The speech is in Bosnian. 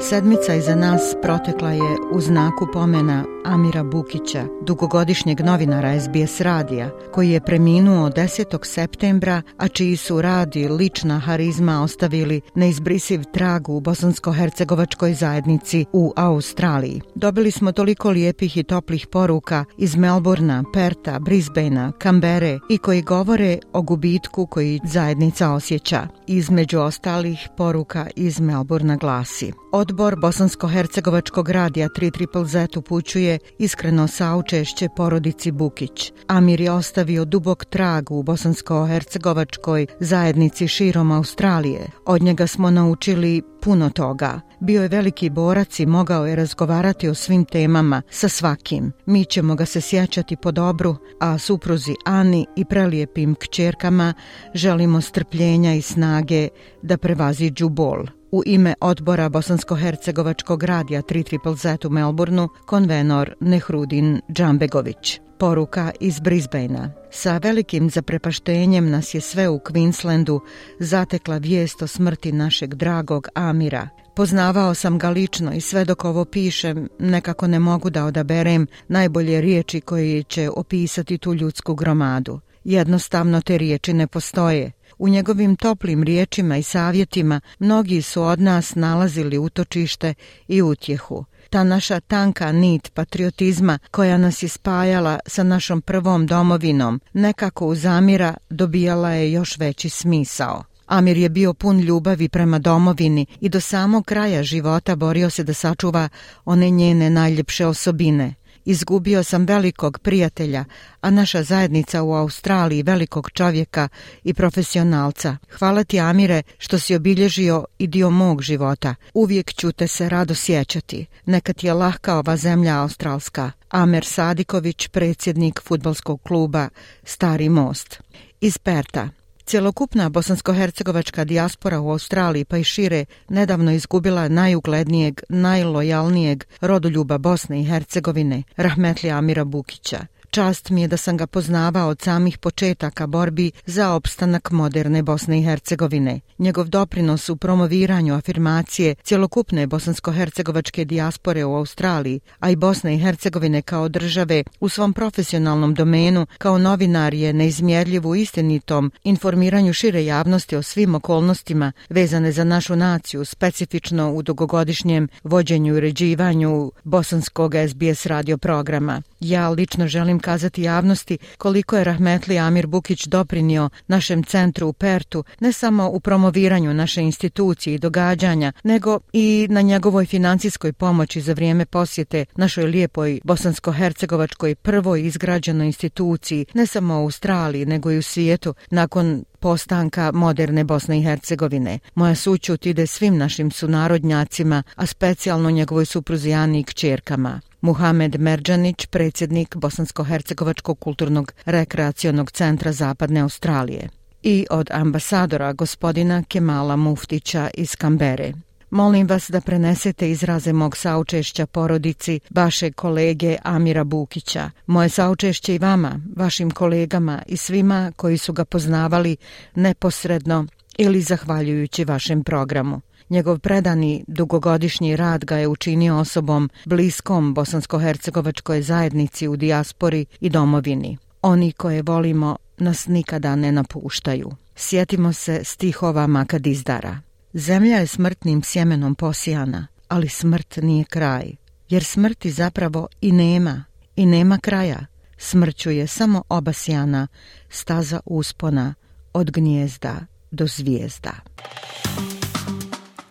Sedmica iza nas protekla je u znaku pomena Amira Bukića, dugogodišnjeg novinara SBS radija, koji je preminuo 10. septembra, a čiji su radi lična harizma ostavili neizbrisiv trag u bosansko-hercegovačkoj zajednici u Australiji. Dobili smo toliko lijepih i toplih poruka iz Melbourna, Perta, Brisbanea, Kambere i koji govore o gubitku koji zajednica osjeća. Između ostalih poruka iz Melbourna glasi. Odbor Bosansko-Hercegovačkog radija 3 Z upućuje iskreno saučešće porodici Bukić. Amir je ostavio dubok trag u Bosansko-Hercegovačkoj zajednici širom Australije. Od njega smo naučili puno toga. Bio je veliki borac i mogao je razgovarati o svim temama sa svakim. Mi ćemo ga se sjećati po dobru, a supruzi Ani i prelijepim kćerkama želimo strpljenja i snage da prevaziđu bol u ime odbora Bosansko-Hercegovačkog radija 3 Z u Melbourneu, konvenor Nehrudin Džambegović. Poruka iz Brisbanea. Sa velikim zaprepaštenjem nas je sve u Queenslandu zatekla vijest o smrti našeg dragog Amira. Poznavao sam ga lično i sve dok ovo pišem, nekako ne mogu da odaberem najbolje riječi koji će opisati tu ljudsku gromadu. Jednostavno te riječi ne postoje. U njegovim toplim riječima i savjetima mnogi su od nas nalazili utočište i utjehu. Ta naša tanka nit patriotizma koja nas je spajala sa našom prvom domovinom nekako u zamira dobijala je još veći smisao. Amir je bio pun ljubavi prema domovini i do samog kraja života borio se da sačuva one njene najljepše osobine – Izgubio sam velikog prijatelja, a naša zajednica u Australiji velikog čovjeka i profesionalca. Hvala ti, Amire, što si obilježio i dio mog života. Uvijek ću te se rado sjećati. Neka ti je lahka ova zemlja australska. Amer Sadiković, predsjednik futbolskog kluba Stari most. Iz Perta. Cjelokupna bosansko-hercegovačka dijaspora u Australiji pa i šire nedavno izgubila najuglednijeg, najlojalnijeg rodoljuba Bosne i Hercegovine, Rahmetli Amira Bukića. Čast mi je da sam ga poznavao od samih početaka borbi za opstanak moderne Bosne i Hercegovine. Njegov doprinos u promoviranju afirmacije cjelokupne bosansko-hercegovačke dijaspore u Australiji, a i Bosne i Hercegovine kao države u svom profesionalnom domenu, kao novinar je neizmjerljivo istinitom informiranju šire javnosti o svim okolnostima vezane za našu naciju, specifično u dugogodišnjem vođenju i uređivanju bosanskog SBS radio programa. Ja lično želim kazati javnosti koliko je Rahmetli Amir Bukić doprinio našem centru u Pertu, ne samo u promoviranju naše institucije i događanja, nego i na njegovoj financijskoj pomoći za vrijeme posjete našoj lijepoj bosansko-hercegovačkoj prvoj izgrađenoj instituciji, ne samo u Australiji, nego i u svijetu, nakon postanka moderne Bosne i Hercegovine. Moja sućut ide svim našim sunarodnjacima, a specijalno njegovoj supruzi Ani i kćerkama. Muhamed Merđanić, predsjednik Bosansko-Hercegovačkog kulturnog rekreacionog centra Zapadne Australije i od ambasadora gospodina Kemala Muftića iz Kambere. Molim vas da prenesete izraze mog saučešća porodici vašeg kolege Amira Bukića. Moje saučešće i vama, vašim kolegama i svima koji su ga poznavali neposredno ili zahvaljujući vašem programu. Njegov predani dugogodišnji rad ga je učinio osobom bliskom bosansko-hercegovačkoj zajednici u dijaspori i domovini. Oni koje volimo nas nikada ne napuštaju. Sjetimo se stihova Makadizdara. Zemlja je smrtnim sjemenom posijana, ali smrt nije kraj. Jer smrti zapravo i nema, i nema kraja. Smrću je samo obasjana, staza uspona, od gnjezda do zvijezda